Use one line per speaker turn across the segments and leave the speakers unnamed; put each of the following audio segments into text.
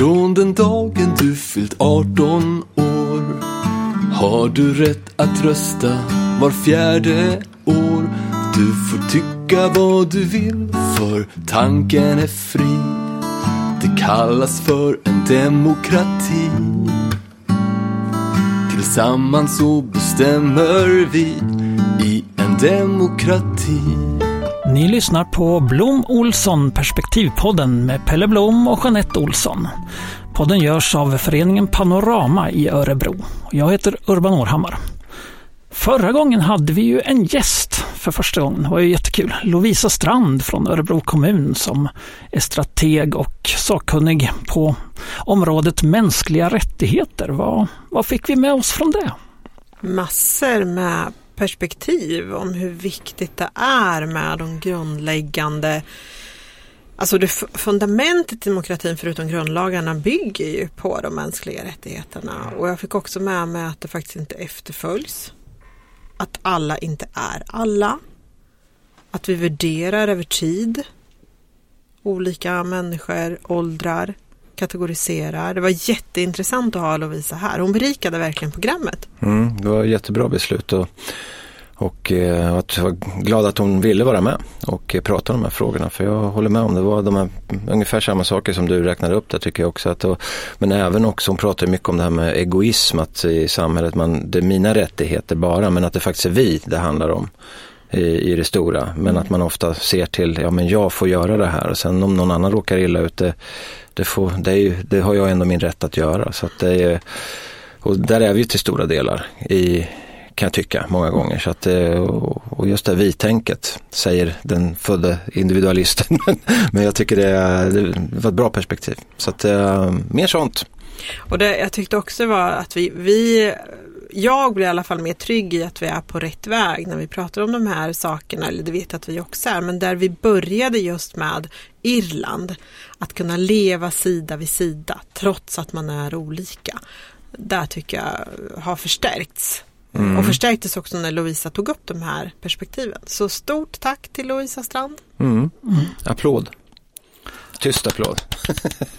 Från den dagen du fyllt 18 år har du rätt att rösta var fjärde år. Du får tycka vad du vill för tanken är fri. Det kallas för en demokrati. Tillsammans så bestämmer vi i en demokrati.
Ni lyssnar på Blom Olsson Perspektivpodden med Pelle Blom och Jeanette Olsson. Podden görs av föreningen Panorama i Örebro. Jag heter Urban Århammar. Förra gången hade vi ju en gäst för första gången. Det var ju jättekul. Lovisa Strand från Örebro kommun som är strateg och sakkunnig på området mänskliga rättigheter. Vad, vad fick vi med oss från det?
Massor med perspektiv om hur viktigt det är med de grundläggande Alltså det fundamentet i demokratin förutom grundlagarna bygger ju på de mänskliga rättigheterna och jag fick också med mig att det faktiskt inte efterföljs. Att alla inte är alla. Att vi värderar över tid olika människor, åldrar, kategorisera. Det var jätteintressant att ha Lovisa här. Hon berikade verkligen programmet.
Mm, det var jättebra beslut och, och eh, att jag var glad att hon ville vara med och eh, prata om de här frågorna. För jag håller med om det var de här, ungefär samma saker som du räknade upp där tycker jag också. Att och, men även också, hon pratar mycket om det här med egoism, att i samhället man, det är mina rättigheter bara, men att det faktiskt är vi det handlar om i, i det stora. Men att man ofta ser till, ja men jag får göra det här och sen om någon annan råkar illa ut, det, det, får, det, är ju, det har jag ändå min rätt att göra. Så att det är, och där är vi till stora delar i, kan jag tycka många gånger. Så att, eh, och just det vi-tänket säger den födde individualisten. Men jag tycker det, det var ett bra perspektiv. Så att, eh, mer sånt.
Och det, jag tyckte också var att vi, vi jag blir i alla fall mer trygg i att vi är på rätt väg när vi pratar om de här sakerna, eller det vet jag att vi också är, men där vi började just med Irland, att kunna leva sida vid sida trots att man är olika. Där tycker jag har förstärkts. Mm. Och förstärktes också när Lovisa tog upp de här perspektiven. Så stort tack till Lovisa Strand.
Mm. Mm. Applåd. Tyst applåd.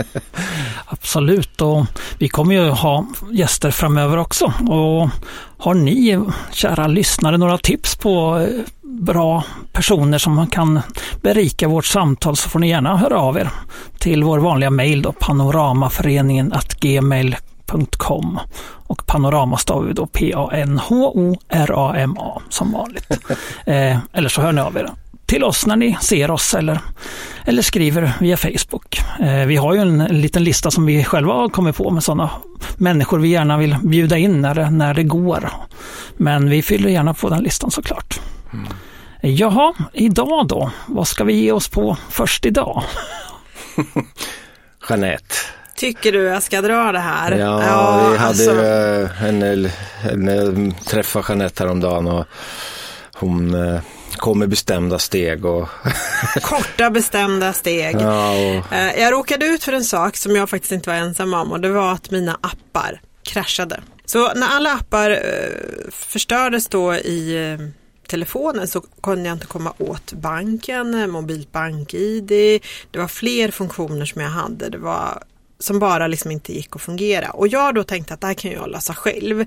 Absolut och vi kommer ju ha gäster framöver också. Och har ni, kära lyssnare, några tips på eh, bra personer som kan berika vårt samtal så får ni gärna höra av er till vår vanliga mejl panoramaföreningen gmail.com och panorama stavar vi då P-A-N-H-O-R-A-M-A som vanligt. eh, eller så hör ni av er till oss när ni ser oss eller, eller skriver via Facebook. Eh, vi har ju en, en liten lista som vi själva har kommit på med sådana människor vi gärna vill bjuda in när, när det går. Men vi fyller gärna på den listan såklart. Mm. Jaha, idag då? Vad ska vi ge oss på först idag?
Jeanette.
Tycker du jag ska dra det här?
Ja, ja vi hade alltså... en, en, en, en träffa Jeanette häromdagen och hon kom med bestämda steg. Och
Korta bestämda steg. Ja, och... Eh, jag råkade ut för en sak som jag faktiskt inte var ensam om och det var att mina appar kraschade. Så när alla appar eh, förstördes då i eh, telefonen så kunde jag inte komma åt banken, mobilt bank-id. Det var fler funktioner som jag hade. Det var som bara liksom inte gick att fungera. Och jag då tänkte att det här kan jag lösa själv.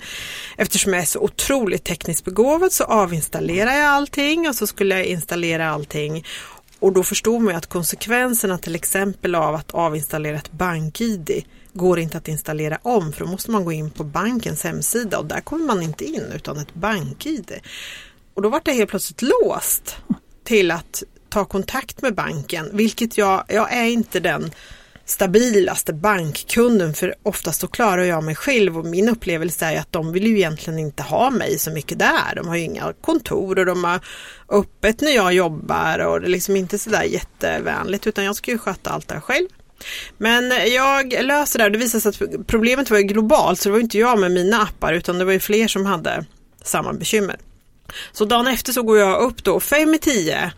Eftersom jag är så otroligt tekniskt begåvad så avinstallerar jag allting och så skulle jag installera allting. Och då förstod man att konsekvenserna till exempel av att avinstallera ett bank-id går inte att installera om för då måste man gå in på bankens hemsida och där kommer man inte in utan ett bank-id. Och då var det helt plötsligt låst till att ta kontakt med banken, vilket jag, jag är inte den stabilaste bankkunden för oftast så klarar jag mig själv och min upplevelse är att de vill ju egentligen inte ha mig så mycket där. De har ju inga kontor och de har öppet när jag jobbar och det är liksom inte sådär jättevänligt utan jag ska ju sköta allt det här själv. Men jag löser det och det visade sig att problemet var ju globalt så det var inte jag med mina appar utan det var ju fler som hade samma bekymmer. Så dagen efter så går jag upp då fem i tio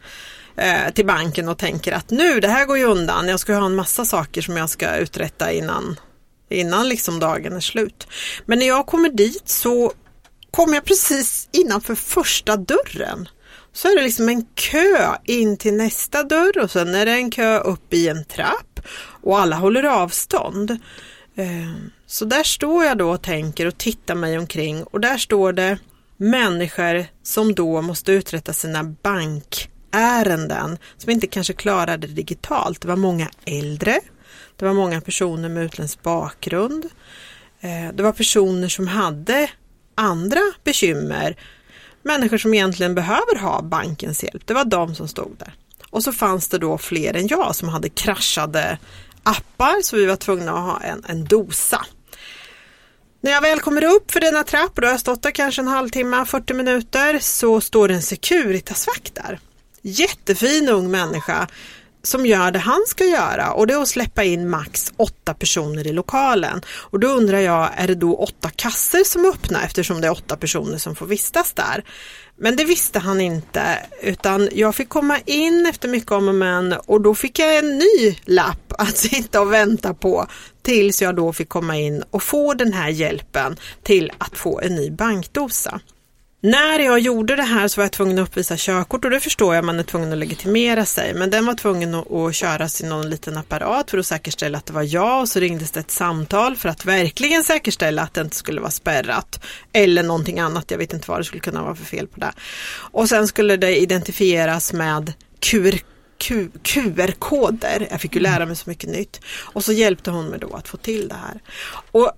eh, till banken och tänker att nu, det här går ju undan. Jag ska ha en massa saker som jag ska uträtta innan, innan liksom dagen är slut. Men när jag kommer dit så kommer jag precis innanför första dörren. så är det liksom en kö in till nästa dörr och sen är det en kö upp i en trapp och alla håller avstånd. Eh, så där står jag då och tänker och tittar mig omkring och där står det människor som då måste uträtta sina bank ärenden som inte kanske klarade det digitalt. Det var många äldre, det var många personer med utländsk bakgrund, eh, det var personer som hade andra bekymmer, människor som egentligen behöver ha bankens hjälp. Det var de som stod där. Och så fanns det då fler än jag som hade kraschade appar så vi var tvungna att ha en, en dosa. När jag väl kommer upp för denna trapp, och då har jag stått där kanske en halvtimme, 40 minuter, så står det en Securitasvakt där. Jättefin ung människa som gör det han ska göra och det är att släppa in max åtta personer i lokalen. Och då undrar jag, är det då åtta kasser som är öppna eftersom det är åtta personer som får vistas där? Men det visste han inte utan jag fick komma in efter mycket om och men och då fick jag en ny lapp att sitta och vänta på tills jag då fick komma in och få den här hjälpen till att få en ny bankdosa. När jag gjorde det här så var jag tvungen att uppvisa körkort och det förstår jag, man är tvungen att legitimera sig. Men den var tvungen att, att köras i någon liten apparat för att säkerställa att det var jag och så ringdes det ett samtal för att verkligen säkerställa att det inte skulle vara spärrat. Eller någonting annat, jag vet inte vad det skulle kunna vara för fel på det. Och sen skulle det identifieras med QR QR-koder. Jag fick ju lära mig så mycket nytt. Och så hjälpte hon mig då att få till det här. Och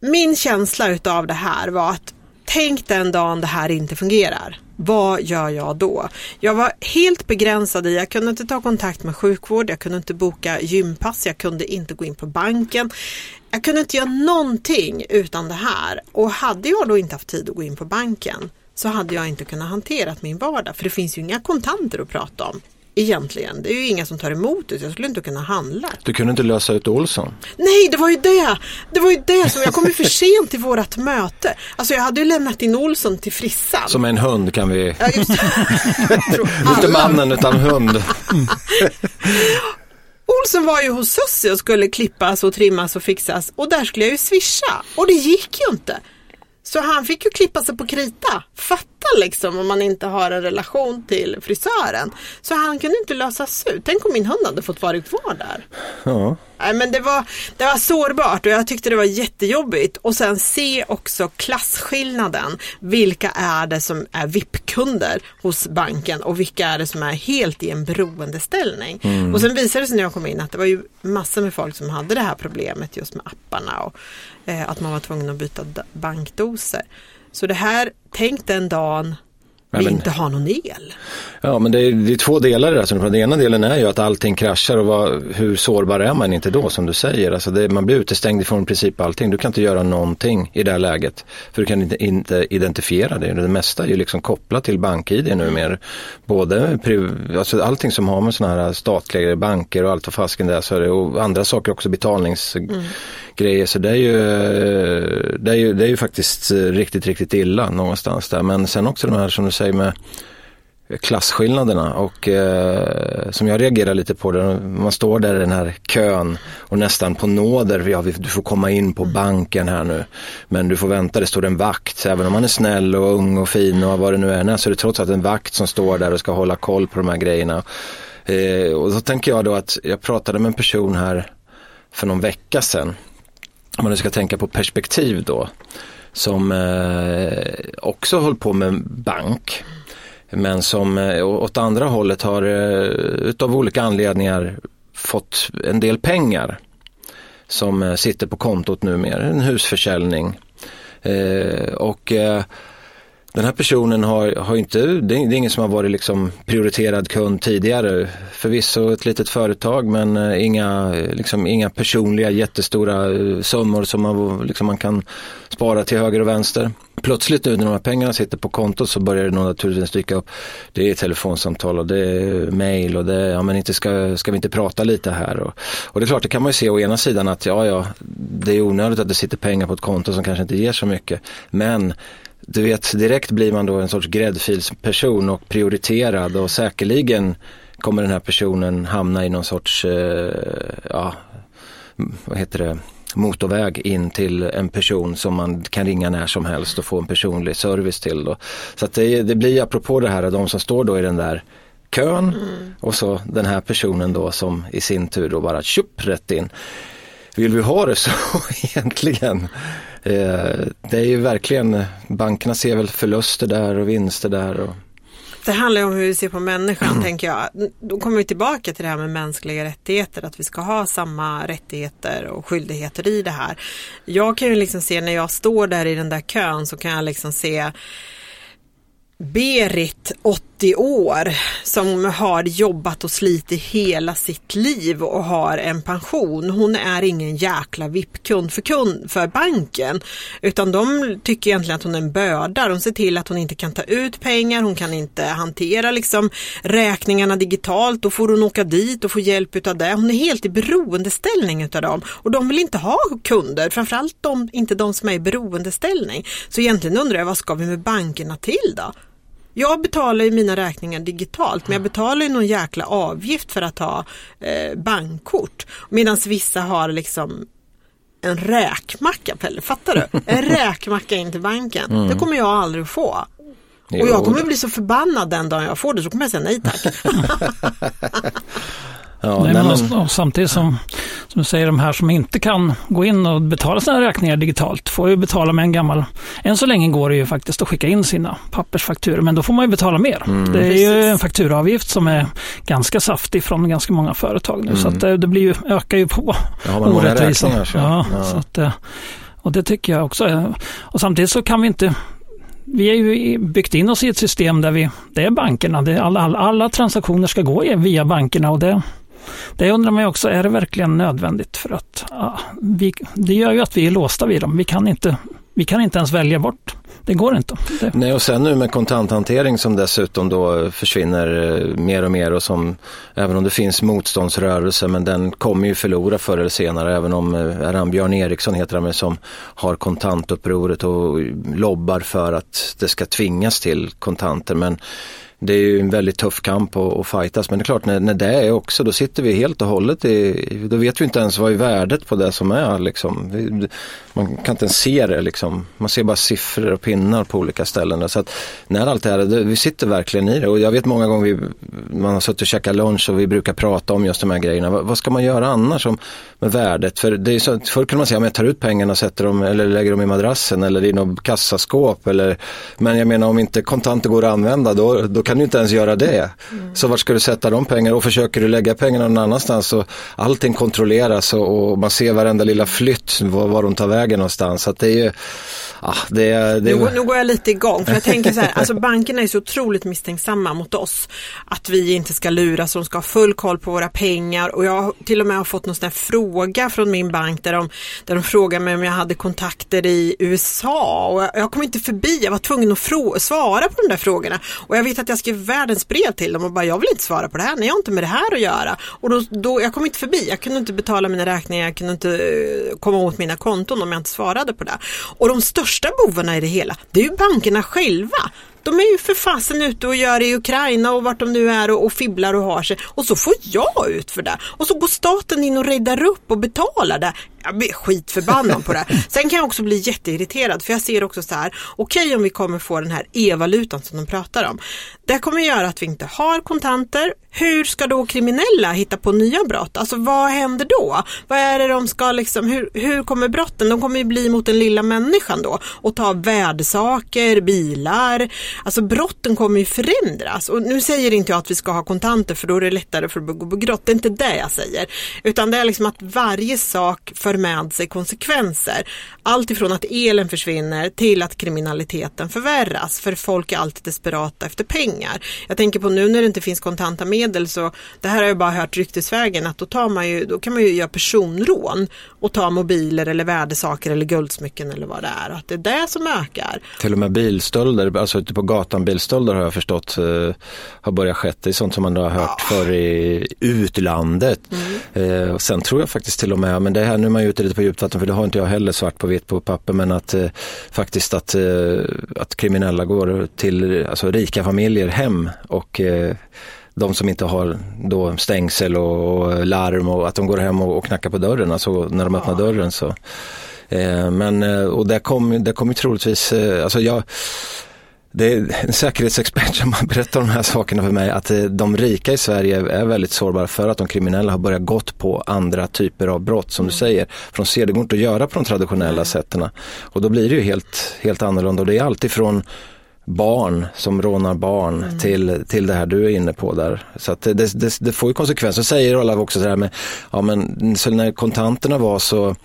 min känsla utav det här var att Tänk den dagen det här inte fungerar. Vad gör jag då? Jag var helt begränsad i, jag kunde inte ta kontakt med sjukvård, jag kunde inte boka gympass, jag kunde inte gå in på banken. Jag kunde inte göra någonting utan det här. Och hade jag då inte haft tid att gå in på banken så hade jag inte kunnat hantera min vardag. För det finns ju inga kontanter att prata om egentligen. Det är ju inga som tar emot det, jag skulle inte kunna handla.
Du kunde inte lösa ut Olsson?
Nej, det var ju det! Det var ju det som, jag kom ju för sent till vårat möte. Alltså jag hade ju lämnat in Olsson till frissan.
Som en hund kan vi...
Ja, just
Inte mannen utan hund.
Olsson var ju hos Sussie och skulle klippas och trimmas och fixas och där skulle jag ju swisha och det gick ju inte. Så han fick ju klippa sig på krita. Fatta liksom om man inte har en relation till frisören. Så han kunde inte lösas ut. Tänk om min hund hade fått vara kvar där.
Ja.
Nej, men det var, det var sårbart och jag tyckte det var jättejobbigt. Och sen se också klasskillnaden. Vilka är det som är VIP-kunder hos banken och vilka är det som är helt i en beroendeställning. Mm. Och sen visade det sig när jag kom in att det var ju massor med folk som hade det här problemet just med apparna och Eh, att man var tvungen att byta bankdoser. Så det här, tänk den dagen vi men, inte har någon el.
Ja, men det är, det är två delar i det. Alltså, den ena delen är ju att allting kraschar och vad, hur sårbar är man inte då som du säger. Alltså det, man blir utestängd ifrån i princip allting. Du kan inte göra någonting i det här läget. För du kan inte, inte identifiera det. Det mesta är ju liksom kopplat till bank-id numera. Både alltså allting som har med sådana här statliga banker och allt vad fasken det är. Så är det, och andra saker också, betalningsgrejer. Mm. Så det är, ju, det, är ju, det är ju faktiskt riktigt, riktigt illa någonstans där. Men sen också de här som du sig med klasskillnaderna och eh, som jag reagerar lite på det, man står där i den här kön och nästan på nåder, ja, du får komma in på banken här nu men du får vänta, det står en vakt, även om man är snäll och ung och fin och vad det nu är, så är det trots allt en vakt som står där och ska hålla koll på de här grejerna. Eh, och då tänker jag då att jag pratade med en person här för någon vecka sedan, om man nu ska tänka på perspektiv då, som eh, också håller på med bank. Men som eh, åt andra hållet har eh, utav olika anledningar fått en del pengar som eh, sitter på kontot numera, en husförsäljning. Eh, och eh, den här personen har, har inte, det är, ingen som har varit liksom prioriterad kund tidigare. Förvisso ett litet företag men eh, inga, liksom, inga personliga jättestora eh, summor som man, liksom, man kan spara till höger och vänster. Plötsligt nu när de här pengarna sitter på kontot så börjar det nog naturligtvis dyka upp. Det är telefonsamtal och det är mail och det är, ja men inte ska, ska vi inte prata lite här. Och, och det är klart, det kan man ju se å ena sidan att ja, ja, det är onödigt att det sitter pengar på ett konto som kanske inte ger så mycket. Men du vet, direkt blir man då en sorts gräddfilsperson och prioriterad och säkerligen kommer den här personen hamna i någon sorts, eh, ja, vad heter det, motorväg in till en person som man kan ringa när som helst och få en personlig service till. Då. Så att det, det blir apropå det här, de som står då i den där kön mm. och så den här personen då som i sin tur då bara tjup rätt in. Vill vi ha det så egentligen? Eh, det är ju verkligen, bankerna ser väl förluster där och vinster där. Och...
Det handlar om hur vi ser på människan mm. tänker jag. Då kommer vi tillbaka till det här med mänskliga rättigheter, att vi ska ha samma rättigheter och skyldigheter i det här. Jag kan ju liksom se när jag står där i den där kön så kan jag liksom se Berit, 80 år, som har jobbat och slitit hela sitt liv och har en pension. Hon är ingen jäkla VIP-kund för, kund för banken. Utan de tycker egentligen att hon är en börda. De ser till att hon inte kan ta ut pengar, hon kan inte hantera liksom räkningarna digitalt. Då får hon åka dit och få hjälp av det. Hon är helt i beroendeställning av dem. Och de vill inte ha kunder, framförallt de, inte de som är i beroendeställning. Så egentligen undrar jag, vad ska vi med bankerna till då? Jag betalar ju mina räkningar digitalt men jag betalar ju någon jäkla avgift för att ha eh, bankkort. Medan vissa har liksom en räkmacka, Pelle, fattar du? En räkmacka in till banken. Mm. Det kommer jag aldrig få. Och jag kommer bli så förbannad den dagen jag får det så kommer jag säga nej tack.
Ja, nej, men, men... samtidigt som, som du säger, de här som inte kan gå in och betala sina räkningar digitalt får ju betala med en gammal... Än så länge går det ju faktiskt att skicka in sina pappersfakturor, men då får man ju betala mer. Mm. Det är Precis. ju en fakturaavgift som är ganska saftig från ganska många företag nu, mm. så att det, det blir ju, ökar ju på
orättvisan.
Ja, ja. Så att, eh, och det tycker jag också. Och samtidigt så kan vi inte vi är ju byggt in oss i ett system där vi, det är bankerna, det är alla, alla, alla transaktioner ska gå via bankerna och det, det undrar man ju också, är det verkligen nödvändigt? För att ja, vi, det gör ju att vi är låsta vid dem. Vi kan inte, vi kan inte ens välja bort. Det går inte. Det.
Nej, och sen nu med kontanthantering som dessutom då försvinner eh, mer och mer och som även om det finns motståndsrörelse men den kommer ju förlora förr eller senare även om eh, är han Björn Eriksson heter han som har kontantupproret och lobbar för att det ska tvingas till kontanter men det är ju en väldigt tuff kamp att, att fightas men det är klart när, när det är också då sitter vi helt och hållet i, då vet vi inte ens vad är värdet på det som är liksom. Man kan inte ens se det liksom. Man ser bara siffror och pinnar på olika ställen. Så att när allt det här, det, vi sitter verkligen i det och jag vet många gånger vi, man har suttit och käkat lunch och vi brukar prata om just de här grejerna. Vad, vad ska man göra annars om, med värdet? För det är så, förr kunde man säga om jag tar ut pengarna och sätter dem eller lägger dem i madrassen eller i något kassaskåp. Eller, men jag menar om inte kontanter går att använda då, då kan du inte ens göra det. Mm. Så vart ska du sätta de pengarna och försöker du lägga pengarna någon annanstans så allting kontrolleras och, och man ser varenda lilla flytt var, var de tar vägen någonstans. Så det är ju ah, det, det...
Nu, nu, går jag lite igång för jag tänker så här, alltså bankerna är så otroligt misstänksamma mot oss. Att vi inte ska luras, de ska ha full koll på våra pengar och jag har till och med har fått någon sån här fråga från min bank där de, där de frågar mig om jag hade kontakter i USA och jag, jag kom inte förbi, jag var tvungen att svara på de där frågorna och jag vet att jag skrev världens brev till dem och bara jag vill inte svara på det här, nej jag har inte med det här att göra och då, då, jag kom inte förbi, jag kunde inte betala mina räkningar, jag kunde inte eh, komma åt mina konton om jag inte svarade på det. Och de största bovarna i det hela, det är ju bankerna själva. De är ju för fasen ute och gör i Ukraina och vart de nu är och, och fibblar och har sig. Och så får jag ut för det. Och så går staten in och räddar upp och betalar det. Jag blir skitförbannad på det. Sen kan jag också bli jätteirriterad för jag ser också så här, okej okay, om vi kommer få den här e-valutan som de pratar om. Det kommer göra att vi inte har kontanter. Hur ska då kriminella hitta på nya brott? Alltså vad händer då? Vad är det de ska liksom, hur, hur kommer brotten? De kommer ju bli mot den lilla människan då och ta värdesaker, bilar. Alltså brotten kommer ju förändras och nu säger inte jag att vi ska ha kontanter för då är det lättare för att begå brott. Det är inte det jag säger. Utan det är liksom att varje sak för med sig konsekvenser. Allt ifrån att elen försvinner till att kriminaliteten förvärras för folk är alltid desperata efter pengar. Jag tänker på nu när det inte finns kontanta medel så det här har jag bara hört ryktesvägen att då, tar man ju, då kan man ju göra personrån och ta mobiler eller värdesaker eller guldsmycken eller vad det är. Att det är det som ökar.
Till och med bilstölder, alltså ute på gatan bilstölder har jag förstått eh, har börjat skett. Det är sånt som man har hört ja. för i utlandet. Mm. Eh, sen tror jag faktiskt till och med, men det här nu är man ju ute lite på djupt vatten för det har inte jag heller svart på vitt på papper men att eh, faktiskt att, eh, att kriminella går till alltså, rika familjer hem och eh, de som inte har då stängsel och, larm och att de går hem och, och knackar på dörren, alltså när de öppnar dörren så. Eh, men, eh, och det kommer det kom ju troligtvis, eh, alltså jag det är en säkerhetsexpert som har berättat de här sakerna för mig att de rika i Sverige är väldigt sårbara för att de kriminella har börjat gått på andra typer av brott som du mm. säger. För de ser det går inte att göra på de traditionella sätten. Och då blir det ju helt, helt annorlunda och det är alltid från barn som rånar barn mm. till, till det här du är inne på där. Så det, det, det får ju konsekvenser. Så säger alla också så här med, ja men så när kontanterna var så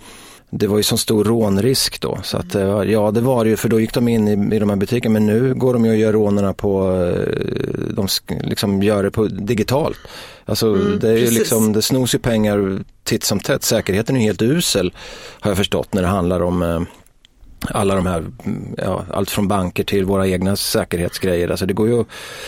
det var ju så stor rånrisk då. Så att, eh, ja, det var det ju, för då gick de in i, i de här butikerna. Men nu går de ju och gör rånerna på, eh, de liksom gör det på digitalt. Alltså mm, det är ju liksom, det snos ju pengar titt som tätt. Säkerheten är ju helt usel har jag förstått när det handlar om eh, alla de här, ja, allt från banker till våra egna säkerhetsgrejer. Alltså det går ju,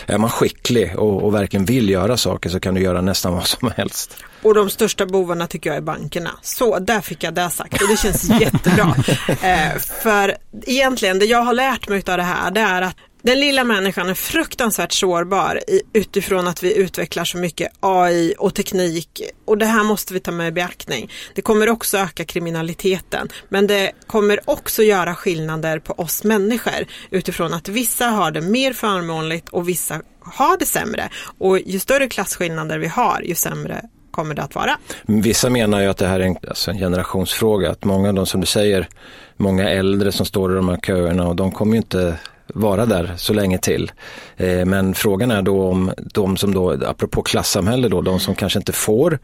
är man skicklig och, och, verkligen vill göra saker så kan du göra nästan vad som helst.
Och de största bovarna tycker jag är bankerna. Så där fick jag det sagt och det känns jättebra. Eh, för egentligen det jag har lärt mig av det här det är att den lilla människan är fruktansvärt sårbar utifrån att vi utvecklar så mycket AI och teknik och det här måste vi ta med i beaktning. Det kommer också öka kriminaliteten men det kommer också göra skillnader på oss människor utifrån att vissa har det mer förmånligt och vissa har det sämre och ju större klasskillnader vi har ju sämre kommer det att vara.
Vissa menar ju att det här är en, alltså en generationsfråga, att många av de som du säger, många äldre som står i de här köerna och de kommer ju inte vara där så länge till. Eh, men frågan är då om de som då, apropå klassamhälle då, de som kanske inte får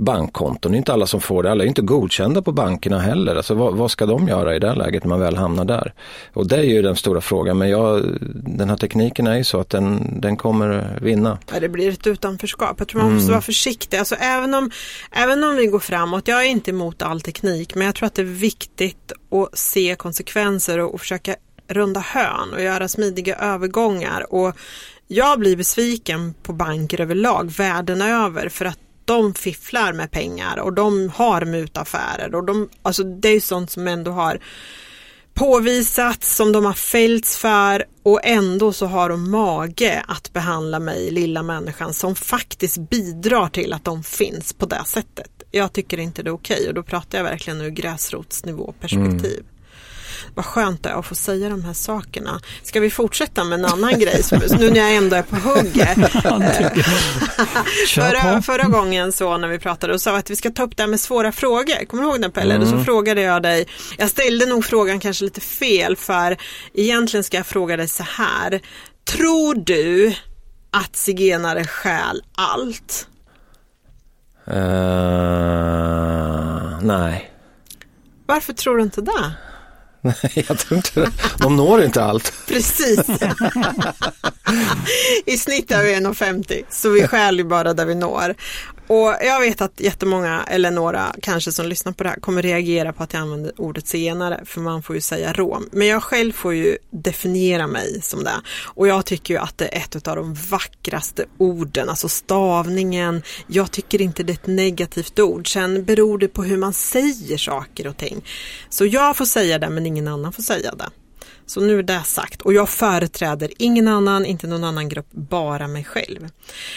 bankkonton, det är inte alla som får det, alla är inte godkända på bankerna heller. Alltså vad, vad, ska de göra i det läget när man väl hamnar där? Och det är ju den stora frågan, men jag, den här tekniken är ju så att den, den kommer vinna.
Ja, det blir ett utanförskap. Jag tror man måste mm. vara försiktig. Alltså, även, om, även om vi går framåt, jag är inte emot all teknik, men jag tror att det är viktigt att se konsekvenser och, och försöka runda hörn och göra smidiga övergångar. Och jag blir besviken på banker överlag världen över för att de fifflar med pengar och de har mutaffärer och de, alltså det är sånt som ändå har påvisats, som de har fällts för och ändå så har de mage att behandla mig, lilla människan, som faktiskt bidrar till att de finns på det sättet. Jag tycker inte det är okej och då pratar jag verkligen ur gräsrotsnivå perspektiv. Mm. Vad skönt det är att få säga de här sakerna. Ska vi fortsätta med en annan grej nu när jag ändå är på hugget? förra, förra gången så när vi pratade och sa att vi ska ta upp det här med svåra frågor. Kommer du ihåg det Pelle? Mm. Så frågade jag dig, jag ställde nog frågan kanske lite fel för egentligen ska jag fråga dig så här. Tror du att zigenare stjäl allt?
Uh, nej.
Varför tror du inte det?
Nej, jag tror inte det. De når inte allt.
Precis. I snitt är vi 1,50 så vi stjäl ju bara där vi når. Och jag vet att jättemånga, eller några kanske som lyssnar på det här, kommer reagera på att jag använder ordet senare, för man får ju säga rom. Men jag själv får ju definiera mig som det. Och jag tycker ju att det är ett av de vackraste orden, alltså stavningen. Jag tycker inte det är ett negativt ord. Sen beror det på hur man säger saker och ting. Så jag får säga det, men ingen annan får säga det. Så nu är det sagt och jag företräder ingen annan, inte någon annan grupp, bara mig själv.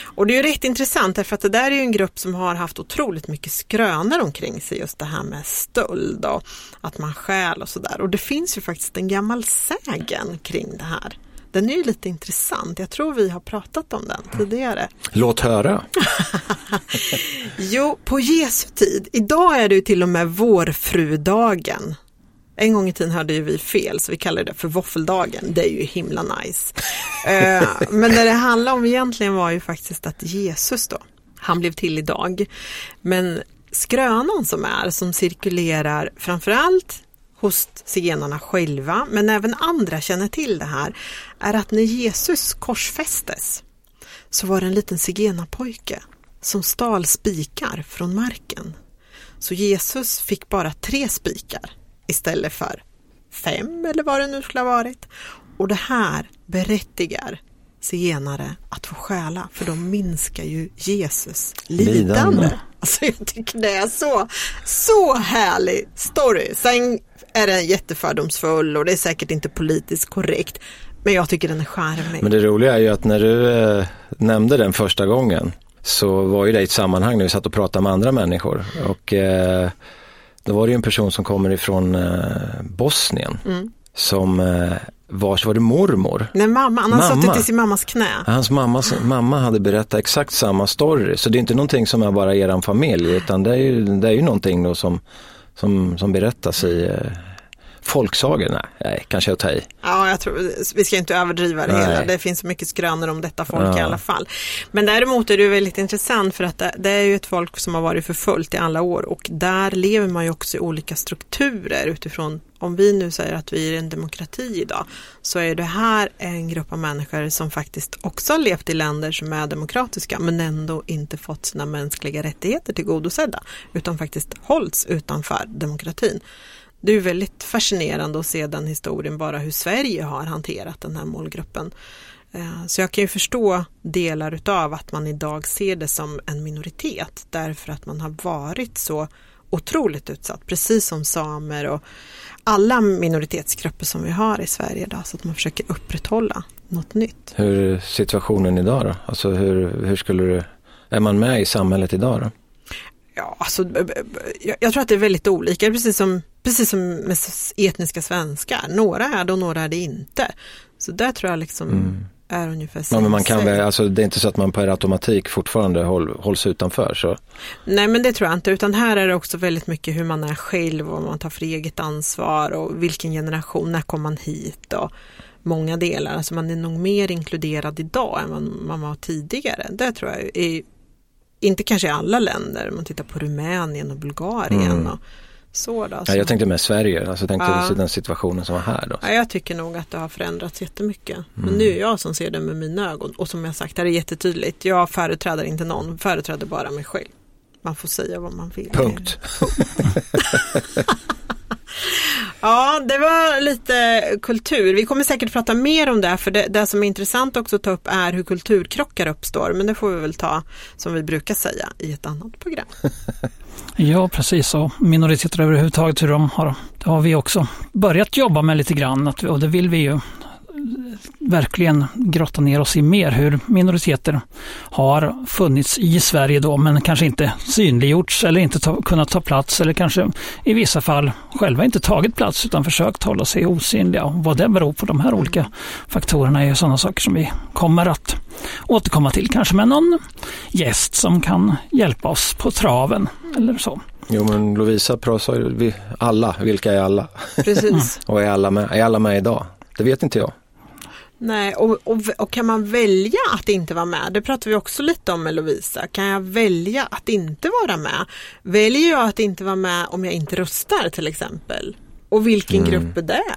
Och det är ju rätt intressant därför att det där är ju en grupp som har haft otroligt mycket skrönor omkring sig, just det här med stöld och att man stjäl och sådär. Och det finns ju faktiskt en gammal sägen kring det här. Den är ju lite intressant. Jag tror vi har pratat om den tidigare.
Låt höra.
jo, på Jesu tid. Idag är det ju till och med vårfrudagen. En gång i tiden hade ju vi fel så vi kallade det för våffeldagen. Det är ju himla nice. Eh, men det det handlade om egentligen var ju faktiskt att Jesus då, han blev till idag. Men skrönan som är, som cirkulerar framförallt hos zigenarna själva, men även andra känner till det här, är att när Jesus korsfästes så var det en liten zigenarpojke som stal spikar från marken. Så Jesus fick bara tre spikar istället för fem eller vad det nu skulle ha varit. Och det här berättigar zigenare att få stjäla för de minskar ju Jesus lidande. lidande. Alltså jag tycker det är så, så härlig story. Sen är den jättefördomsfull och det är säkert inte politiskt korrekt. Men jag tycker den är charmig.
Men det roliga är ju att när du eh, nämnde den första gången så var ju det i ett sammanhang när vi satt och pratade med andra människor. Och eh, då var det ju en person som kommer ifrån eh, Bosnien
Mm.
som eh, vars var det mormor.
Nej, mamma, han
Mamma.
suttit i sin mammas knä.
Hans mammas, mamma hade berättat exakt samma story. Så det är inte någonting som är bara eran familj utan det är ju, det är ju någonting då som, som, som berättas i folksagor. Nej, nej, kanske jag tar i.
Ja, jag tror, vi ska inte överdriva det
Nej.
hela. Det finns så mycket skrönor om detta folk i
Ja.
alla fall. Men däremot är det väldigt intressant för att det, det är ju ett folk som har varit förföljt i alla år och där lever man ju också i olika strukturer utifrån om vi nu säger att vi är en demokrati idag så är det här en grupp av människor som faktiskt också har levt i länder som är demokratiska men ändå inte fått sina mänskliga rättigheter tillgodosedda utan faktiskt hållits utanför demokratin. Det är väldigt fascinerande att se den historien, bara hur Sverige har hanterat den här målgruppen. Eh, så jag kan ju förstå delar utav att man idag ser det som en minoritet därför att man har varit så otroligt utsatt, precis som samer och alla minoritetsgrupper som vi har i Sverige idag, så att man försöker upprätthålla något nytt.
Hur är situationen idag då? Alltså hur, hur skulle du, är man med i samhället idag då?
Ja, alltså, jag, jag tror att det är väldigt olika, precis som, precis som med etniska svenskar. Några är det och några är det inte. Så där tror jag liksom är ungefär
Mm. Ja, men man kan väl, alltså det är inte så att man per automatik fortfarande håll, hålls utanför så.
Nej men det tror jag inte, utan här är det också väldigt mycket hur man är själv och vad man tar för eget ansvar och vilken generation, när kom man hit och många delar. Alltså man är nog mer inkluderad idag än vad man var tidigare. Det tror jag är, inte kanske i alla länder, man tittar på Rumänien och Bulgarien och så då.
Ja, jag tänkte med Sverige, alltså tänkte
Ja.
den situationen som var här då.
Ja, jag tycker nog att det har förändrats jättemycket. Men nu är jag som ser det med mina ögon. Och som jag sagt, det är jättetydligt. Jag företräder inte någon, företräder bara mig själv. Man får säga vad man vill.
Punkt.
Ja, det var lite kultur. Vi kommer säkert prata mer om det, för det, det som är intressant också att ta upp är hur kulturkrockar uppstår. Men det får vi väl ta, som vi brukar säga, i ett annat program.
Ja, precis. Och minoriteter överhuvudtaget, hur de har, det har vi också börjat jobba med lite grann. Och det vill vi ju verkligen grotta ner oss i mer, hur minoriteter har funnits i Sverige då, men kanske inte synliggjorts eller inte ta, kunnat ta plats eller kanske i vissa fall själva inte tagit plats utan försökt hålla sig osynliga. Vad det beror på, de här olika faktorerna är ju sådana saker som vi kommer att återkomma till, kanske med någon gäst som kan hjälpa oss på traven eller så.
Jo men Lovisa sa ju, vi, alla, vilka är alla?
Precis.
Och är alla med, är alla med idag? Det vet inte jag.
Nej, och, och, och kan man välja att inte vara med? Det pratar vi också lite om med Lovisa. Kan jag välja att inte vara med? Väljer jag att inte vara med om jag inte röstar till exempel? Och vilken grupp är det?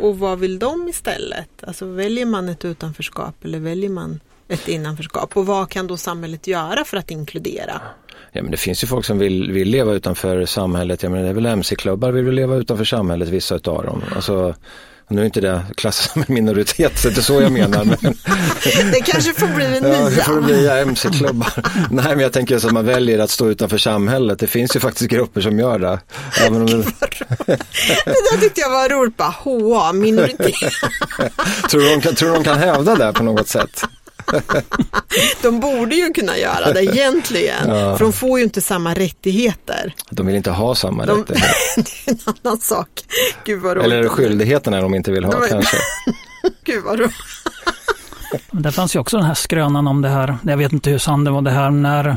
Och vad vill de istället? Alltså väljer man ett utanförskap eller väljer man ett innanförskap? Och vad kan då samhället göra för att inkludera?
Ja, men det finns ju folk som vill, vill leva utanför samhället. Jag menar, det är väl MC-klubbar vill väl leva utanför samhället, vissa utav dem. Alltså, nu är inte det klassat som en minoritet, så det är så jag menar. Men,
Det kanske får bli en
ja, det får
nya.
bli MC-klubbar. Nej, men jag tänker så att man väljer att stå utanför samhället. Det finns ju faktiskt grupper som gör det. Även om det,
Det där tyckte jag var roligt, bara HA, minoritet.
tror, du de kan, tror de kan hävda det på något sätt?
De borde ju kunna göra det egentligen, för de får ju inte samma rättigheter.
De vill inte ha samma
De,
rättigheter.
det är en annan sak. Gud vad roligt.
Eller är det skyldigheterna de inte vill ha
De
kanske?
Gud vad roligt.
Men Där fanns ju också den här skrönan om det här, jag vet inte hur sann det var, det här när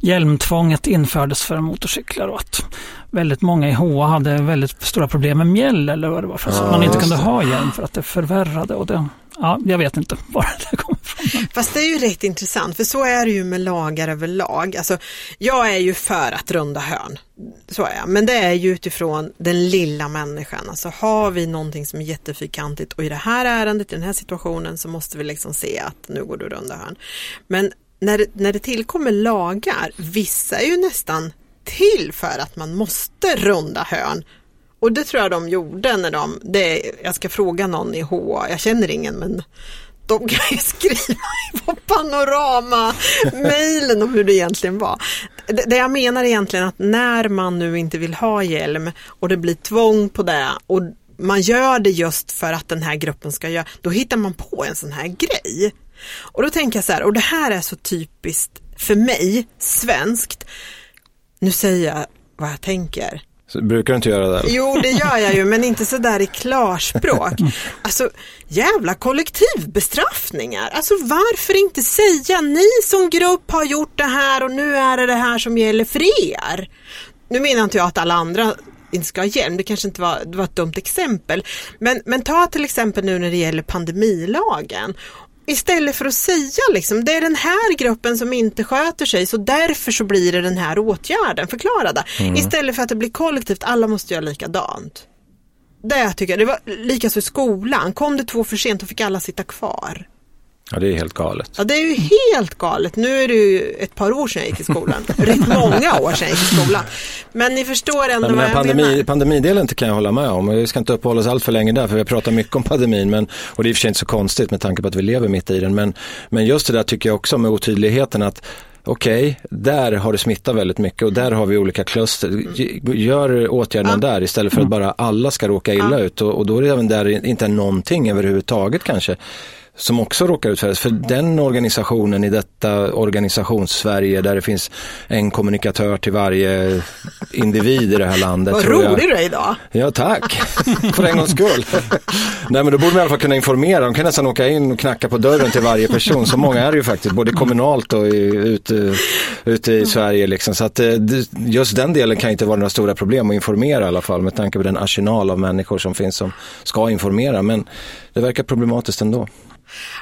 hjälmtvånget infördes för motorcyklar och att väldigt många i HA hade väldigt stora problem med mjäll eller vad det var för att
Ja,
man inte kunde
det.
ha hjälm för att det förvärrade och det, ja, jag vet inte var det ifrån.
Fast det är ju rätt intressant, för så är det ju med lagar överlag. Alltså, jag är ju för att runda hörn, så är jag. Men det är ju utifrån den lilla människan. Alltså har vi någonting som är jättefyrkantigt och i det här ärendet, i den här situationen så måste vi liksom se att nu går du runda hörn. Men när, det- när det tillkommer lagar, vissa är ju nästan till för att man måste runda hörn. Och det tror jag de gjorde när de, det, jag ska fråga någon i HA, jag känner ingen men de kan ju skriva på panorama-mailen om hur det egentligen var. Det, jag menar egentligen att när man nu inte vill ha hjälm och det blir tvång på det och man gör det just för att den här gruppen ska göra, då hittar man på en sån här grej. Och då tänker jag så här, och det här är så typiskt för mig, svenskt. Nu säger jag vad jag tänker.
Så brukar du inte göra det?
Jo, det gör jag ju, men inte så där i klarspråk. Alltså, jävla kollektivbestraffningar. Alltså varför inte säga ni som grupp har gjort det här och nu är det det här som gäller för er. Nu menar inte jag att alla andra inte ska ha hjälm, det kanske inte var, det var ett dumt exempel. Men, men ta till exempel nu när det gäller pandemilagen istället för att säga liksom, det är den här gruppen som inte sköter sig så därför så blir det den här åtgärden, förklara det. Mm. Istället för att det blir kollektivt, alla måste göra likadant. Det tycker jag, det var likaså i skolan, kom det två för sent då fick alla sitta kvar.
Ja, det är helt galet.
Ja, det är ju helt galet. Nu är det ju ett par år sedan jag gick i skolan. Rätt många år sedan jag gick i skolan. Men ni förstår ändå men, vad jag
pandemi,
menar.
Pandemidelen kan jag hålla med om. Vi ska inte uppehålla oss allt för länge där, för vi har pratat mycket om pandemin. Men, och det är i och för sig inte så konstigt med tanke på att vi lever mitt i den. Men, men just det där tycker jag också med otydligheten att okej, okay, där har det smittat väldigt mycket och där har vi olika kluster. Gör åtgärderna där istället för att bara alla ska råka illa ut och, och, då är det även där inte någonting överhuvudtaget kanske som också råkar ut för det. För den organisationen i detta organisations-Sverige där det finns en kommunikatör till varje individ i det här landet.
Vad rolig du är idag.
Ja, tack. för en gångs skull. Nej, men då borde man i alla fall kunna informera. De kan nästan åka in och knacka på dörren till varje person. Så många är det ju faktiskt, både kommunalt och ute, ute i Sverige. Liksom. Så att eh, just den delen kan inte vara några stora problem att informera i alla fall med tanke på den arsenal av människor som finns som ska informera. Men det verkar problematiskt ändå.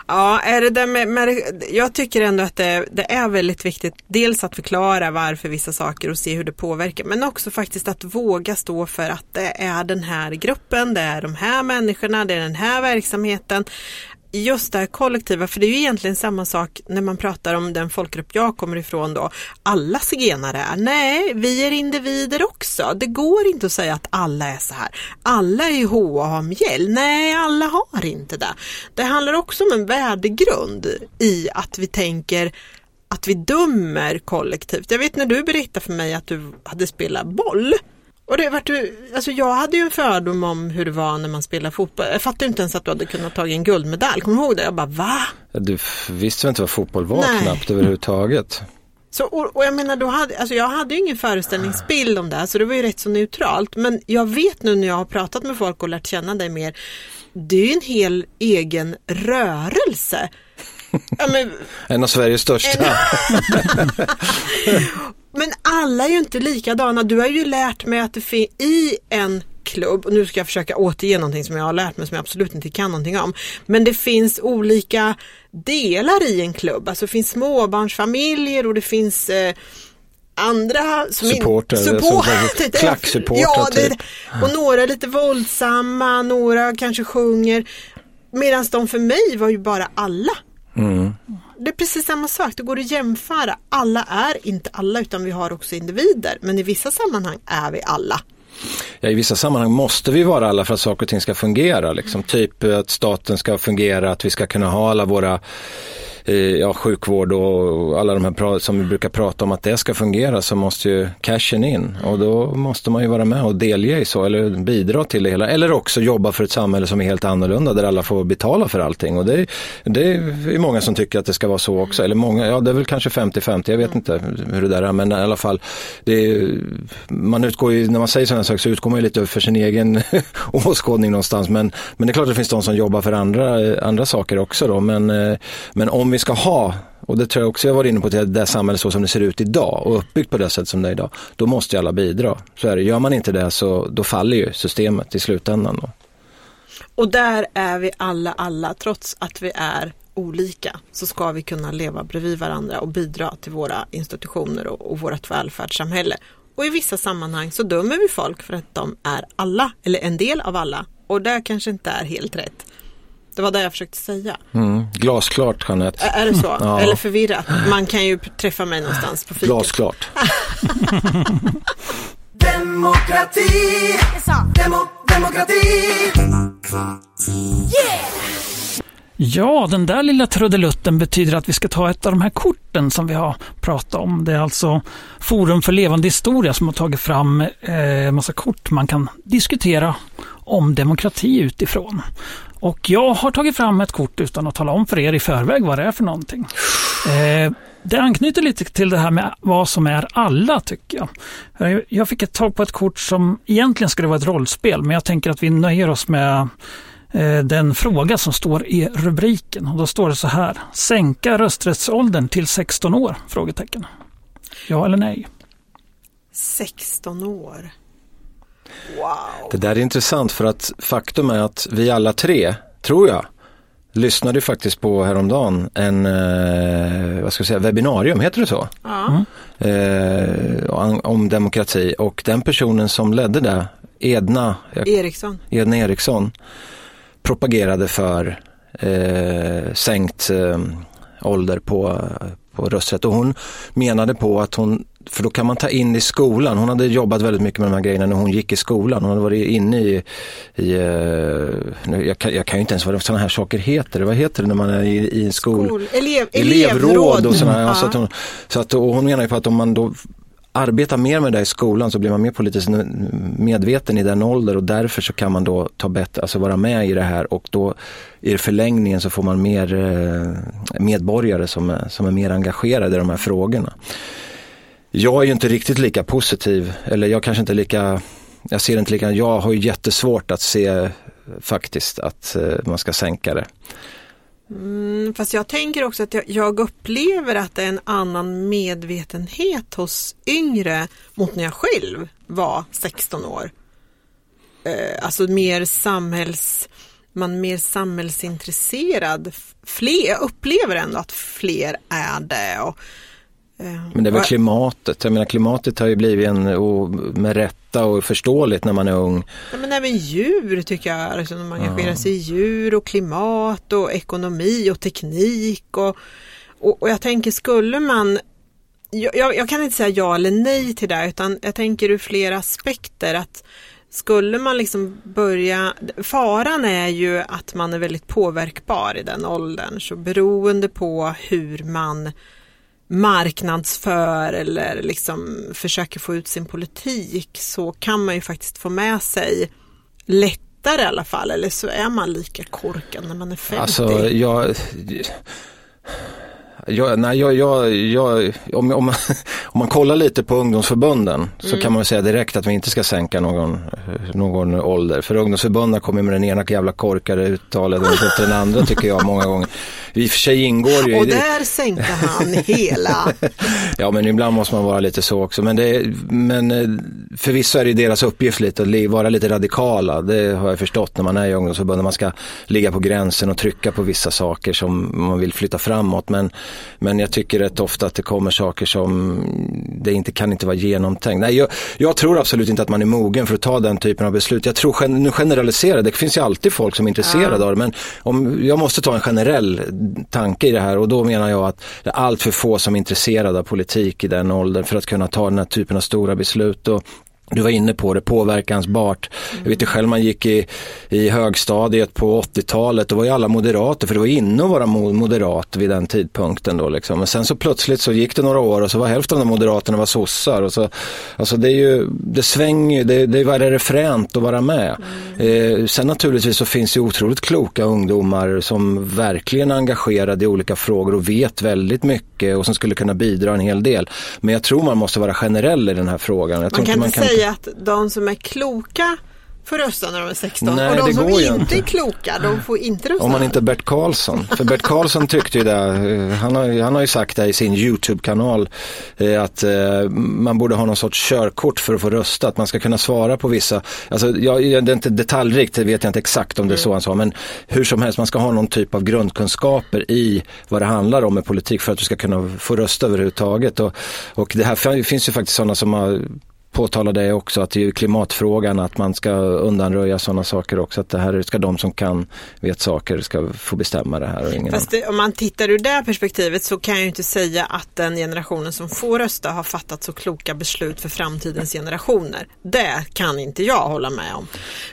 Ja, är det där med, med, jag tycker ändå att det, det, är väldigt viktigt dels att förklara varför vissa saker och se hur det påverkar men också faktiskt att våga stå för att det är den här gruppen, det är de här människorna, det är den här verksamheten just det här kollektiva, för det är ju egentligen samma sak när man pratar om den folkgrupp jag kommer ifrån då. Alla zigenare är, nej, vi är individer också. Det går inte att säga att alla är så här. Alla är HA och har mjäll. Nej, alla har inte det. Det handlar också om en värdegrund i att vi tänker att vi dömer kollektivt. Jag vet när du berättade för mig att du hade spelat boll och det vart alltså jag hade ju en fördom om hur det var när man spelar fotboll. Jag fattade inte ens att du hade kunnat ta en guldmedalj. Kommer du ihåg det? Jag bara va?
Du visste väl inte vad fotboll var Nej. knappt överhuvudtaget.
Så, och, och, jag menar, då hade, alltså jag hade ju ingen föreställningsbild om det här så det var ju rätt så neutralt. Men jag vet nu när jag har pratat med folk och lärt känna dig mer. Det är ju en hel egen rörelse.
Ja, men, en av Sveriges största.
Men alla är ju inte likadana. Du har ju lärt mig att det finns i en klubb, och nu ska jag försöka återge någonting som jag har lärt mig som jag absolut inte kan någonting om. Men det finns olika delar i en klubb. Alltså det finns småbarnsfamiljer och det finns eh, andra
som supporter, support, klacksupporter
ja, typ. Och några är lite våldsamma, några kanske sjunger. Medan de för mig var ju bara alla. Mm. Det är precis samma sak, det går att jämföra. Alla är inte alla utan vi har också individer. Men i vissa sammanhang är vi alla.
Ja, I vissa sammanhang måste vi vara alla för att saker och ting ska fungera. Liksom. Typ att staten ska fungera, att vi ska kunna ha alla våra ja, sjukvård och alla de här som vi brukar prata om att det ska fungera så måste ju cashen in. Och då måste man ju vara med och delge i så eller bidra till det hela. Eller också jobba för ett samhälle som är helt annorlunda där alla får betala för allting. Och det, det är många som tycker att det ska vara så också. Eller många, ja det är väl kanske 50-50, jag vet inte hur det där är men i alla fall är, man utgår ju, när man säger sådana saker så utgår man ju lite för sin egen åskådning någonstans. Men, men det är klart att det finns de som jobbar för andra, andra saker också då. Men, eh, men om vi ska ha, och det tror jag också jag var inne på, till det samhället så som det ser ut idag och uppbyggt på det sätt som det är idag, då måste ju alla bidra. Så är det. Gör man inte det så då faller ju systemet i slutändan. Då.
Och där är vi alla alla, trots att vi är olika så ska vi kunna leva bredvid varandra och bidra till våra institutioner och, och vårt välfärdssamhälle. Och i vissa sammanhang så dömer vi folk för att de är alla eller en del av alla och det kanske inte är helt rätt. Det var det jag försökte säga.
Mm. Glasklart Jeanette.
Är det så? Ja. Eller förvirrat? Man kan ju träffa mig någonstans på fiket.
Glasklart.
demokrati! Demo, demokrati!
Yeah! Ja, den där lilla trudelutten betyder att vi ska ta ett av de här korten som vi har pratat om. Det är alltså Forum för levande historia som har tagit fram eh, massa kort man kan diskutera om demokrati utifrån. Och jag har tagit fram ett kort utan att tala om för er i förväg vad det är för någonting. Eh, det anknyter lite till det här med vad som är alla tycker jag. Eh, jag fick ett tag på ett kort som egentligen skulle vara ett rollspel men jag tänker att vi nöjer oss med eh, den fråga som står i rubriken. Och då står det så här. Sänka rösträttsåldern till 16 år? Frågetecken. Ja eller nej?
16 år. Wow.
Det där är intressant för att faktum är att vi alla tre, tror jag, lyssnade faktiskt på häromdagen en, eh, vad ska jag säga, webbinarium, heter det så?
Ja.
Eh, om demokrati och den personen som ledde det, Edna
Eriksson,
Edna Eriksson propagerade för eh, sänkt eh, ålder på, på rösträtt och hon menade på att hon för då kan man ta in i skolan. Hon hade jobbat väldigt mycket med de här grejerna när hon gick i skolan. Hon hade varit inne i, i uh, jag, kan, jag kan ju inte ens vad sådana här saker heter. Vad heter det när man är i, i en skol... skol
elev,
elevråd. och sådana, mm. ja. så att hon, så att, och hon menar ju på att om man då arbetar mer med det i skolan så blir man mer politiskt medveten i den åldern och därför så kan man då ta bättre, alltså vara med i det här och då i förlängningen så får man mer eh, medborgare som är, som är mer engagerade i de här frågorna. Jag är ju inte riktigt lika positiv, eller jag kanske inte lika, jag ser inte lika, jag har ju jättesvårt att se faktiskt att eh, man ska sänka det.
Mm, fast jag tänker också att jag, jag, upplever att det är en annan medvetenhet hos yngre mot när jag själv var 16 år. Eh, alltså mer samhälls, man mer samhällsintresserad. Fler, jag upplever ändå att fler är det. Och,
men det är väl klimatet. Jag menar klimatet har ju blivit en, och med rätta och förståeligt när man är ung.
Ja, men även djur tycker jag, liksom, man engagerar ja. sig i djur och klimat och ekonomi och teknik. Och, och, och jag tänker skulle man jag, jag, kan inte säga ja eller nej till det utan jag tänker ur flera aspekter att skulle man liksom börja, faran är ju att man är väldigt påverkbar i den åldern så beroende på hur man marknadsför eller liksom försöker få ut sin politik så kan man ju faktiskt få med sig lättare i alla fall eller så är man lika korkad när man är 50.
Alltså, jag, jag, nej, jag, jag, jag, om, om, man, om man kollar lite på ungdomsförbunden så mm. kan man säga direkt att vi inte ska sänka någon, någon ålder. För ungdomsförbunden kommer med den ena jävla korkade uttalet och den andra tycker jag många gånger. I och för sig ingår ju...
Och där sänkte han hela.
ja men ibland måste man vara lite så också. Men, det, men eh, förvisso är det deras uppgift lite att vara lite radikala. Det har jag förstått när man är i ungdomsförbundet. Man ska ligga på gränsen och trycka på vissa saker som man vill flytta framåt. Men, men jag tycker rätt ofta att det kommer saker som det inte kan inte vara genomtänkt. Nej, jag, jag tror absolut inte att man är mogen för att ta den typen av beslut. Jag tror, nu generaliserar, det finns ju alltid folk som är intresserade ja. av det. Men om, jag måste ta en generell tanke i det här och då menar jag att det är allt för få som är intresserade av politik i den åldern för att kunna ta den här typen av stora beslut. Och du var inne på det, påverkansbart. Jag vet ju själv man gick i, i högstadiet på 80-talet, då var ju alla moderater, för det var inne att vara moderat vid den tidpunkten då liksom. Men sen så plötsligt så gick det några år och så var hälften av moderaterna var sossar. Och så, alltså det är ju, det svänger det, det är det fränt att vara med. Mm. Eh, sen naturligtvis så finns det otroligt kloka ungdomar som verkligen är engagerade i olika frågor och vet väldigt mycket och som skulle kunna bidra en hel del. Men jag tror man måste vara generell i den här frågan. Jag
man kan
inte
man kan säga att de som är kloka får rösta när de är 16 Nej, och de som inte, inte är kloka de får inte rösta.
Om man inte är Bert Karlsson. För Bert Karlsson tyckte ju det, eh, han har, han har ju sagt det i sin YouTube-kanal eh, att eh, man borde ha någon sorts körkort för att få rösta. Att man ska kunna svara på vissa, alltså jag, det är inte detaljrikt, det vet jag inte exakt om det är så han sa, men hur som helst, man ska ha någon typ av grundkunskaper i vad det handlar om med politik för att du ska kunna få rösta överhuvudtaget. Och, och det här finns ju faktiskt sådana som har påtala det också att det är klimatfrågan, att man ska undanröja sådana saker också. Att det här ska de som kan, vet saker, ska få bestämma det här. Och ingen
Fast det, om man tittar ur det perspektivet så kan jag ju inte säga att den generationen som får rösta har fattat så kloka beslut för framtidens generationer. Det kan inte jag hålla med om.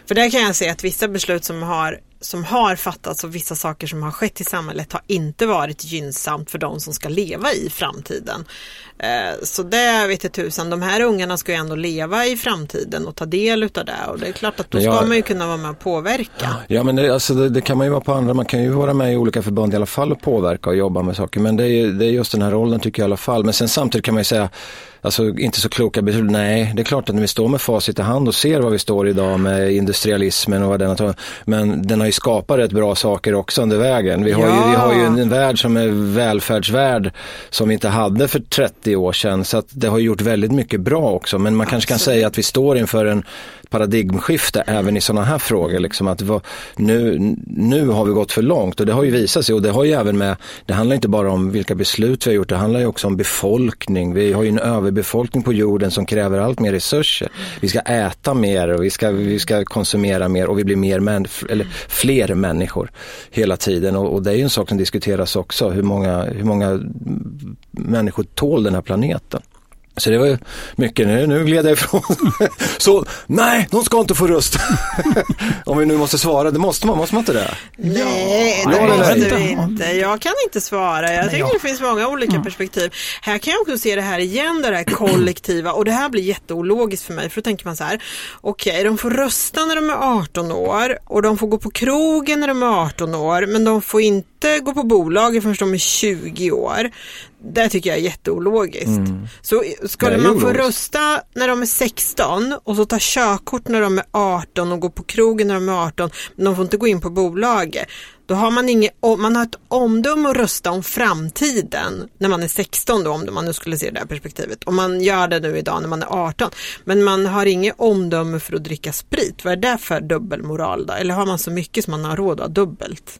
För där kan jag säga att vissa beslut som har som har fattats och vissa saker som har skett i samhället har inte varit gynnsamt för de som ska leva i framtiden. Eh, så det vet jag tusan, de här ungarna ska ju ändå leva i framtiden och ta del utav det och det är klart att då ska
Ja.
man ju kunna vara med och påverka.
Ja men det, alltså det, det kan man ju vara på andra, man kan ju vara med i olika förbund i alla fall och påverka och jobba med saker. Men det är, det är just den här rollen tycker jag i alla fall. Men sen samtidigt kan man ju säga, alltså inte så kloka beslut. Nej, det är klart att när vi står med facit i hand och ser vad vi står idag med industrialismen och vad den har tagit. Men den har ju skapat rätt bra saker också under vägen. Vi har, ju, vi har ju en, värld som är välfärdsvärld som vi inte hade för 30 år sedan. Så att det har gjort väldigt mycket bra också. Men man kanske kan säga att vi står inför en paradigmskifte även i sådana här frågor. Liksom att var, nu, nu har vi gått för långt och det har ju visat sig och det har ju även med, det handlar inte bara om vilka beslut vi har gjort, det handlar ju också om befolkning. Vi har ju en överbefolkning på jorden som kräver allt mer resurser. Vi ska äta mer och vi ska, vi ska konsumera mer och vi blir mer män, eller fler människor hela tiden och, och det är ju en sak som diskuteras också, hur många, hur många människor tål den här planeten. Så det var mycket, nu, nu gled jag ifrån. Så nej, de ska inte få rösta. Om vi nu måste svara, det måste man, måste man inte det?
Nej,
Ja,
det måste vi inte. Jag kan inte svara. Jag tycker
ja.
det finns många olika perspektiv. Här kan jag också se det här igen, det här kollektiva och det här blir jätteologiskt för mig för då tänker man så här, okej, de får rösta när de är 18 år och de får gå på krogen när de är 18 år men de får inte gå på bolaget förrän de är 20 år. Det tycker jag är jätteologiskt. Så skulle man få
ologiskt.
rösta när de är 16 och så ta körkort när de är 18 och gå på krogen när de är 18 men de får inte gå in på bolaget. Då har man inget, man har ett omdöme att rösta om framtiden när man är 16 då, om man nu skulle se det här perspektivet. Om man gör det nu idag när man är 18. Men man har inget omdöme för att dricka sprit. Vad är det för dubbelmoral då? Eller har man så mycket som man har råd att ha dubbelt?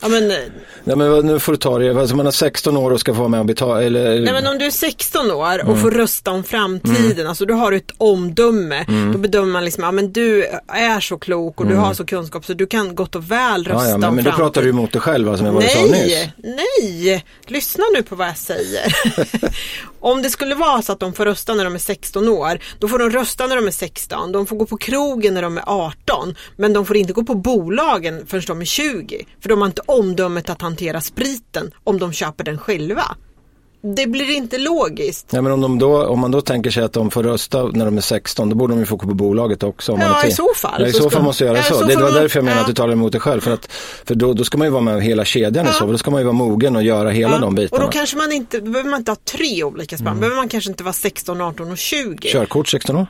ja, men,
Nej men nu får du ta det, alltså man har 16 år och ska få vara med och betala, eller?
Nej men om du är 16 år och får rösta om framtiden, alltså då har du ett omdöme. Då bedömer man liksom, ja men du är så klok och du har så kunskap så du kan gott och väl rösta
ja, ja, men,
om
men då
framtiden.
pratar du emot dig själv, alltså med vad du sa nyss.
Nej, nej, lyssna nu på vad jag säger. Om det skulle vara så att de får rösta när de är 16 år, då får de rösta när de är 16. De får gå på krogen när de är 18, men de får inte gå på bolagen förrän de är 20. För de har inte omdömet att hantera spriten om de köper den själva. Det blir inte logiskt.
Ja, men om, de då, om man då tänker sig att de får rösta när de är 16, då borde de ju få gå på bolaget också. Om
Ja,
man är
i så fall.
Ja, I
Så
så fall måste jag göra
Ja,
så. Det var därför jag menar
ja.
att du talar emot dig själv. För, att, för då, då ska man ju vara med hela kedjan i så. Då ska man ju vara mogen och göra hela de
och
bitarna.
då kanske man inte, då behöver man inte ha tre olika spann. behöver man kanske inte vara 16, 18 och 20.
Körkort 16 år?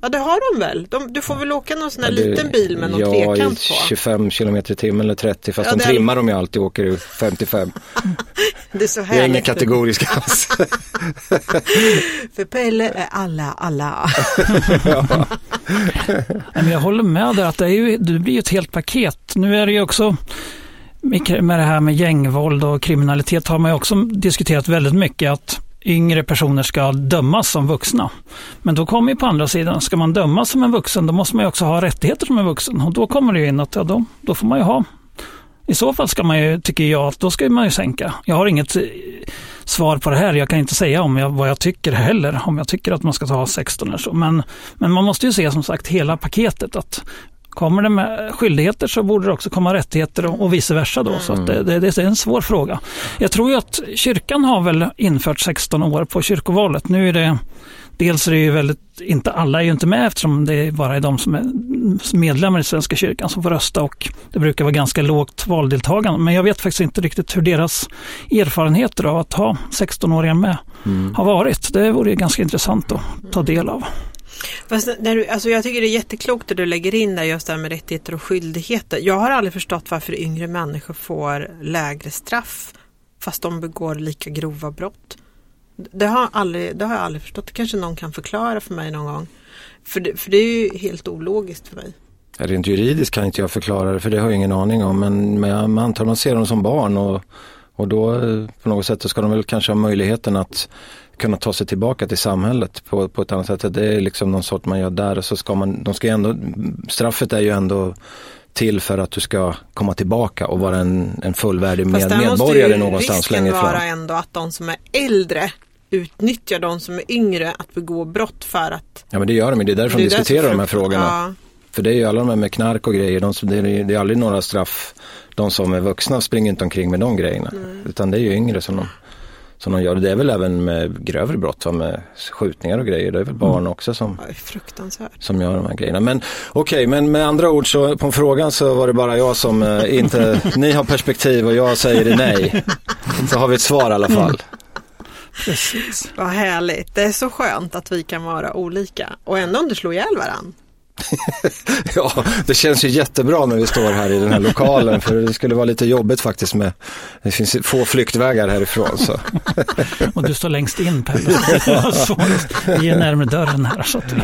Ja det har de väl. De, du får väl åka någon sån här
Ja, det-
liten bil med någon
ja,
trekant på.
25 kilometer i timmen eller 30. Fast
Ja,
de
det är-
trimmar de ju alltid och åker i 55.
Det är så
Jag är ingen
härligt.
kategorisk alls.
För Pelle är alla, alla.
Nej, men jag håller med där att det, är ju, det blir ju ett helt paket. Nu är det ju också med det här med gängvåld och kriminalitet har man ju också diskuterat väldigt mycket att yngre personer ska dömas som vuxna. Men då kommer ju på andra sidan, ska man dömas som en vuxen då måste man ju också ha rättigheter som en vuxen och då kommer det ju in att ja, då, då får man ju ha i så fall ska man ju, tycker jag, att då ska man ju sänka. Jag har inget eh, svar på det här. Jag kan inte säga om jag, vad jag tycker heller, om jag tycker att man ska ta 16 eller så. Men, men man måste ju se som sagt hela paketet. att Kommer det med skyldigheter så borde det också komma rättigheter och, vice versa. Då, så att det, det, det är en svår fråga. Jag tror ju att kyrkan har väl infört 16 år på kyrkovalet. Nu är det Dels är det ju väldigt, inte alla är ju inte med eftersom det bara är de som är medlemmar i Svenska kyrkan som får rösta och det brukar vara ganska lågt valdeltagande. Men jag vet faktiskt inte riktigt hur deras erfarenheter av att ha 16-åringar med har varit. Det vore ju ganska intressant att ta del av.
Fast när du, alltså jag tycker det är jätteklokt att du lägger in där just det här med rättigheter och skyldigheter. Jag har aldrig förstått varför yngre människor får lägre straff fast de begår lika grova brott. Det har, jag aldrig, det har jag aldrig förstått. Det kanske någon kan förklara för mig någon gång. För det, för det är ju helt ologiskt för mig.
Rent juridiskt kan inte jag förklara det för det har jag ingen aning om. Men, men jag antar man ser dem som barn och, och då eh, på något sätt så ska de väl kanske ha möjligheten att kunna ta sig tillbaka till samhället på, på ett annat sätt. Det är liksom någon sort man gör där och så ska man, de ska ju ändå, straffet är ju ändå till för att du ska komma tillbaka och vara en, en fullvärdig med,
Fast där måste
medborgare
ju
någonstans
risken
längre
vara
fram.
ändå att de som är äldre utnyttjar de som är yngre att begå brott för att
Ja men det gör de ju, det är därför de
Det är
diskuterar de här frågorna.
Ja.
För det är ju alla de här med knark och grejer, de, det, är, det är aldrig några straff. De som är vuxna springer inte omkring med de grejerna. Mm. Utan det är ju yngre som de, som de gör. Det är väl även med grövre brott, som med skjutningar och grejer. Det är väl barn mm. också som, som gör de här grejerna. Men okej, okay, men med andra ord så på frågan så var det bara jag som eh, inte, ni har perspektiv och jag säger nej. Så har vi ett svar i alla fall.
Precis. Vad härligt. Det är så skönt att vi kan vara olika och ändå inte slå ihjäl varandra.
ja, det känns ju jättebra när vi står här i den här lokalen för det skulle vara lite jobbigt faktiskt med, det finns få flyktvägar härifrån. Så.
och du står längst in Pelle, vi är närmare dörren här. Så att vi...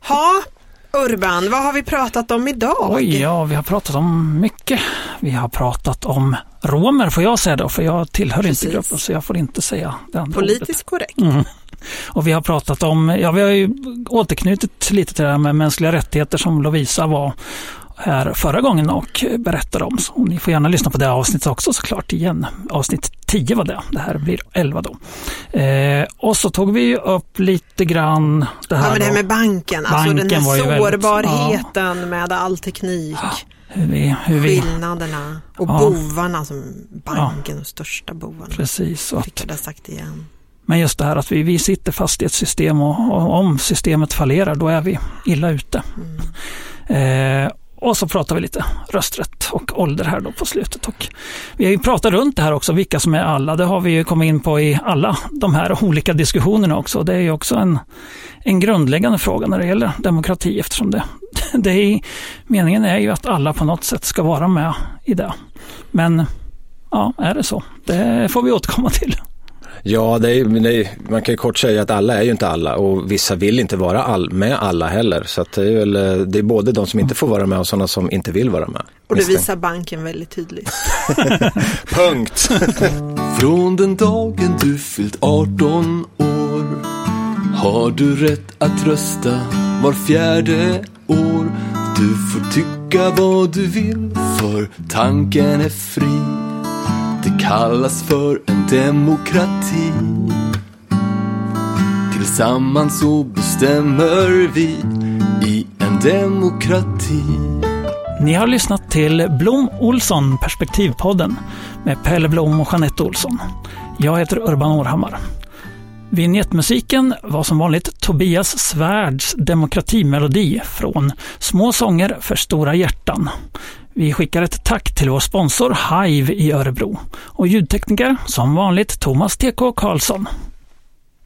Ha, Urban, vad har vi pratat om idag?
Oj, ja, vi har pratat om mycket. Vi har pratat om romer får jag säga då, för jag tillhör Precis. inte gruppen så jag får inte säga det andra
Politiskt ordet. korrekt. Mm.
Och vi har pratat om, ja vi har ju återknutit lite till det här med mänskliga rättigheter som Lovisa var här förra gången och berättade om. Så ni får gärna lyssna på det avsnittet också såklart igen. Avsnitt 10 var det, det här blir 11 då. Eh, och så tog vi upp lite grann
det här, ja, men det här med banken, banken alltså den här sårbarheten väldigt, ja. med all teknik. Hur vi, hur vi, Skillnaderna och ja. bovarna som banken, de största bovarna.
Precis.
Rickard har sagt igen.
Men just det här att vi, vi sitter fast i ett system och, och om systemet fallerar då är vi illa ute. Mm. Eh, och så pratar vi lite rösträtt och ålder här då på slutet. Och vi har ju pratat runt det här också, vilka som är alla. Det har vi ju kommit in på i alla de här olika diskussionerna också. Det är ju också en, en grundläggande fråga när det gäller demokrati eftersom det, det är, meningen är ju att alla på något sätt ska vara med i det. Men ja, är det så? Det får vi återkomma till.
Ja, det är, det är, man kan ju kort säga att alla är ju inte alla och vissa vill inte vara all, med alla heller. Så det, är väl, det är både de som inte får vara med och sådana som inte vill vara med.
Och det visar banken väldigt tydligt.
Punkt.
Från den dagen du fyllt 18 år har du rätt att rösta var fjärde år. Du får tycka vad du vill för tanken är fri. Det kallas för en demokrati. Tillsammans så bestämmer vi i en demokrati.
Ni har lyssnat till Blom Olsson Perspektivpodden med Pelle Blom och Jeanette Olsson. Jag heter Urban Århammar. Vignettmusiken var som vanligt Tobias Svärds demokratimelodi från Små sånger för stora hjärtan. Vi skickar ett tack till vår sponsor Hive i Örebro och ljudtekniker som vanligt Thomas TK Karlsson.